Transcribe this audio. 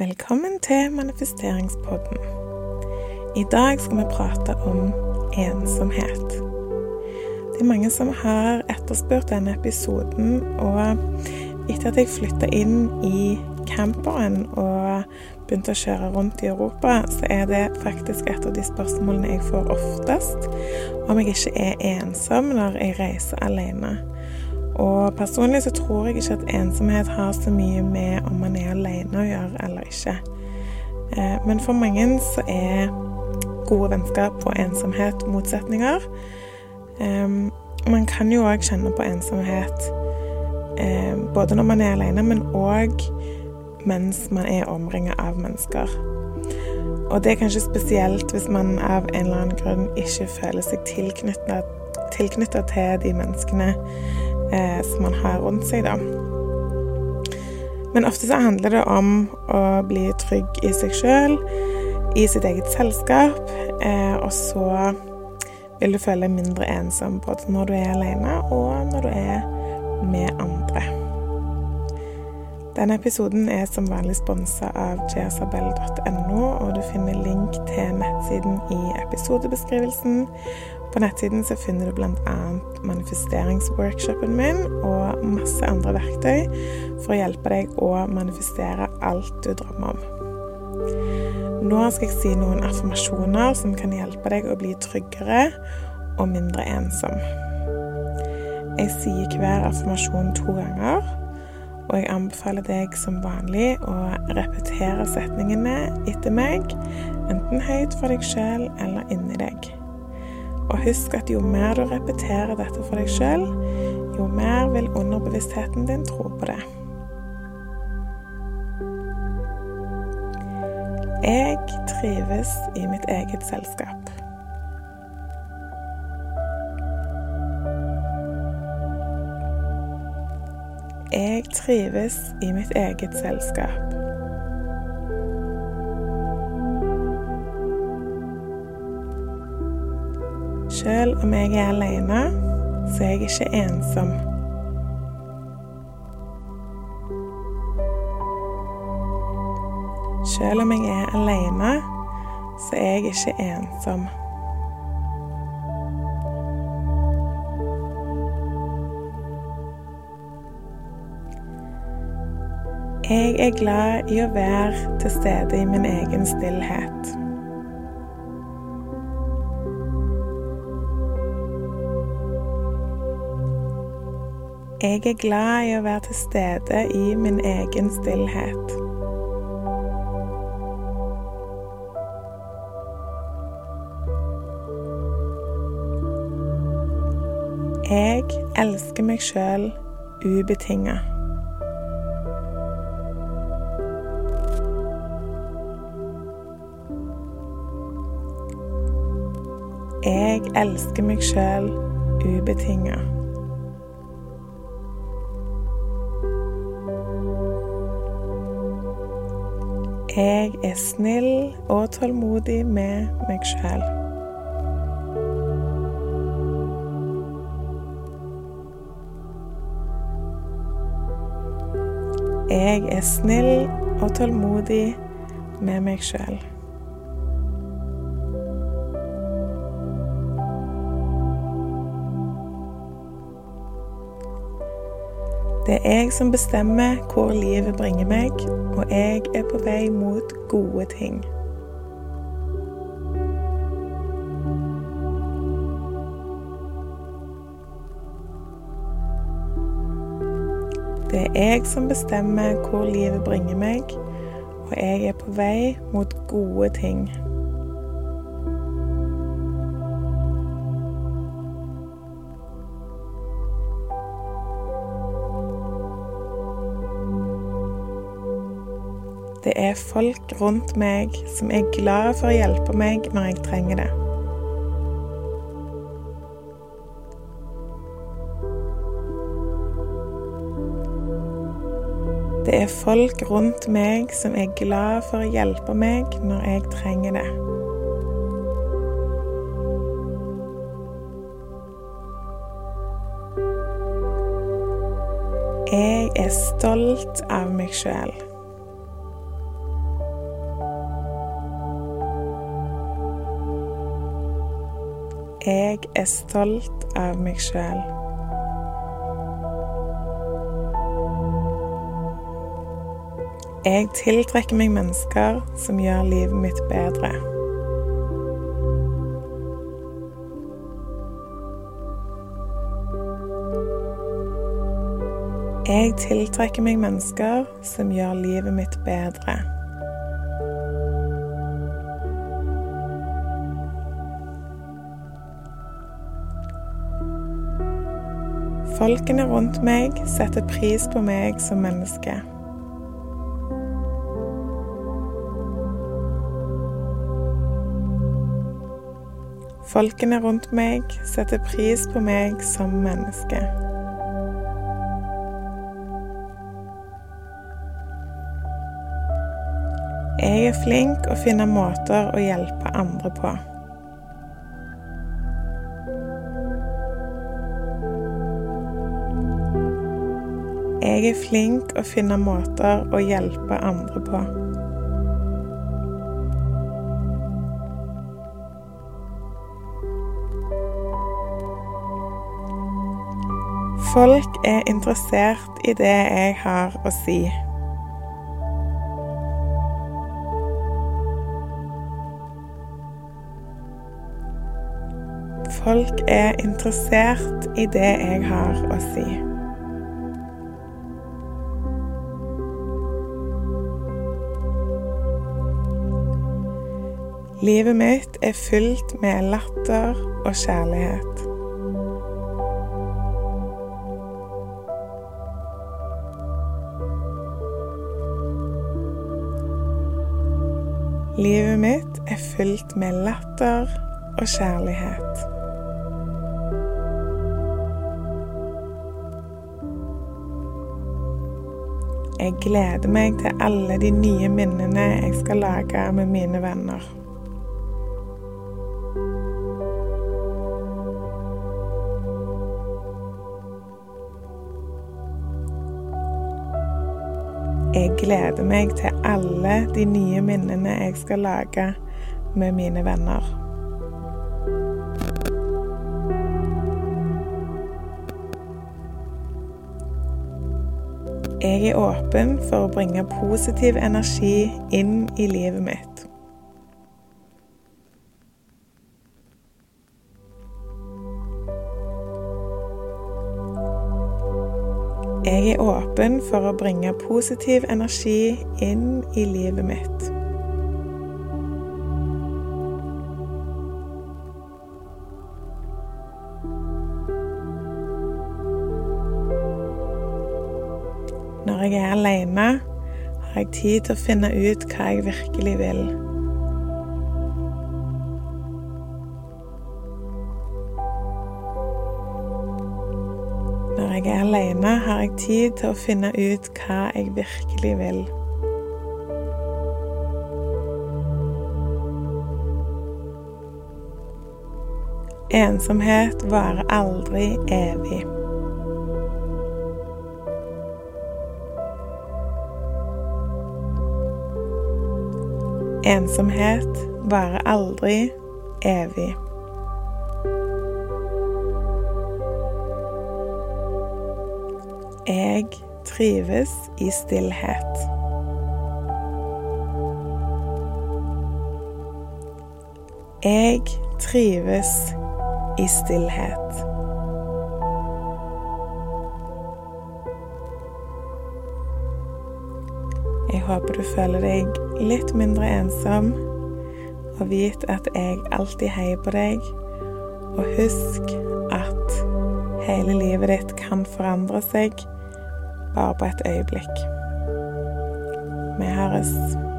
Velkommen til manifesteringspodden. I dag skal vi prate om ensomhet. Det er mange som har etterspurt denne episoden, og etter at jeg flytta inn i camperen og begynte å kjøre rundt i Europa, så er det faktisk et av de spørsmålene jeg får oftest, om jeg ikke er ensom når jeg reiser alene. Og personlig så tror jeg ikke at ensomhet har så mye med om man er alene å gjøre eller ikke. Eh, men for mange så er gode vennskap og ensomhet motsetninger. Man kan jo òg kjenne på ensomhet eh, både når man er alene, men òg mens man er omringet av mennesker. Og det er kanskje spesielt hvis man av en eller annen grunn ikke føler seg tilknytta til de menneskene eh, som man har rundt seg, da. Men ofte så handler det om å bli trygg i seg sjøl, i sitt eget selskap, eh, og så vil du føle deg mindre ensom både når du er alene, og når du er med andre. Denne episoden er som vanlig sponsa av jsabell.no, og du finner link til nettsiden i episodebeskrivelsen. På nettsiden så finner du bl.a. manifesteringsworkshopen min og masse andre verktøy for å hjelpe deg å manifestere alt du drømmer om. Nå skal jeg si noen affirmasjoner som kan hjelpe deg å bli tryggere og mindre ensom. Jeg sier hver affirmasjon to ganger, og jeg anbefaler deg som vanlig å repetere setningene etter meg, enten høyt for deg sjøl eller inni deg. Og husk at jo mer du repeterer dette for deg sjøl, jo mer vil underbevisstheten din tro på det. Jeg trives i mitt eget selskap. Jeg trives i mitt eget selskap. Selv om jeg er alene, så er jeg ikke ensom. Selv om jeg er alene, så er jeg ikke ensom. Jeg er glad i å være til stede i min egen stillhet. Jeg er glad i å være til stede i min egen stillhet. Jeg elsker meg sjøl ubetinga. Jeg elsker meg sjøl ubetinga. Jeg er snill og tålmodig med meg sjøl. Jeg er snill og tålmodig med meg sjøl. Det er jeg som bestemmer hvor livet bringer meg, og jeg er på vei mot gode ting. Det er jeg som bestemmer hvor livet bringer meg, og jeg er på vei mot gode ting. Det er folk rundt meg som er glad for å hjelpe meg når jeg trenger det. Det er folk rundt meg som er glad for å hjelpe meg når jeg trenger det. Jeg er stolt av meg sjøl. Jeg er stolt av meg sjøl. Jeg tiltrekker meg mennesker som gjør livet mitt bedre. Jeg tiltrekker meg mennesker som gjør livet mitt bedre. Folkene rundt meg setter pris på meg som menneske. Folkene rundt meg setter pris på meg som menneske. Jeg er flink og finner måter å hjelpe andre på. Jeg er flink å finne måter å hjelpe andre på. Folk er interessert i det jeg har å si. Folk er interessert i det jeg har å si. Livet mitt er fylt med latter og kjærlighet. Livet mitt er fylt med latter og kjærlighet. Jeg gleder meg til alle de nye minnene jeg skal lage med mine venner. Jeg gleder meg til alle de nye minnene jeg skal lage med mine venner. Jeg er åpen for å bringe positiv energi inn i livet mitt. Jeg er åpen for å bringe positiv energi inn i livet mitt. Når jeg er alene, har jeg tid til å finne ut hva jeg virkelig vil. Når jeg er alene, har jeg tid til å finne ut hva jeg virkelig vil. Ensomhet varer aldri evig. Ensomhet varer aldri evig. Jeg trives i stillhet. Jeg trives i stillhet. Jeg håper du føler deg litt mindre ensom, og vit at jeg alltid heier på deg. Og husk at hele livet ditt kan forandre seg bare på et øyeblikk. Vi høres.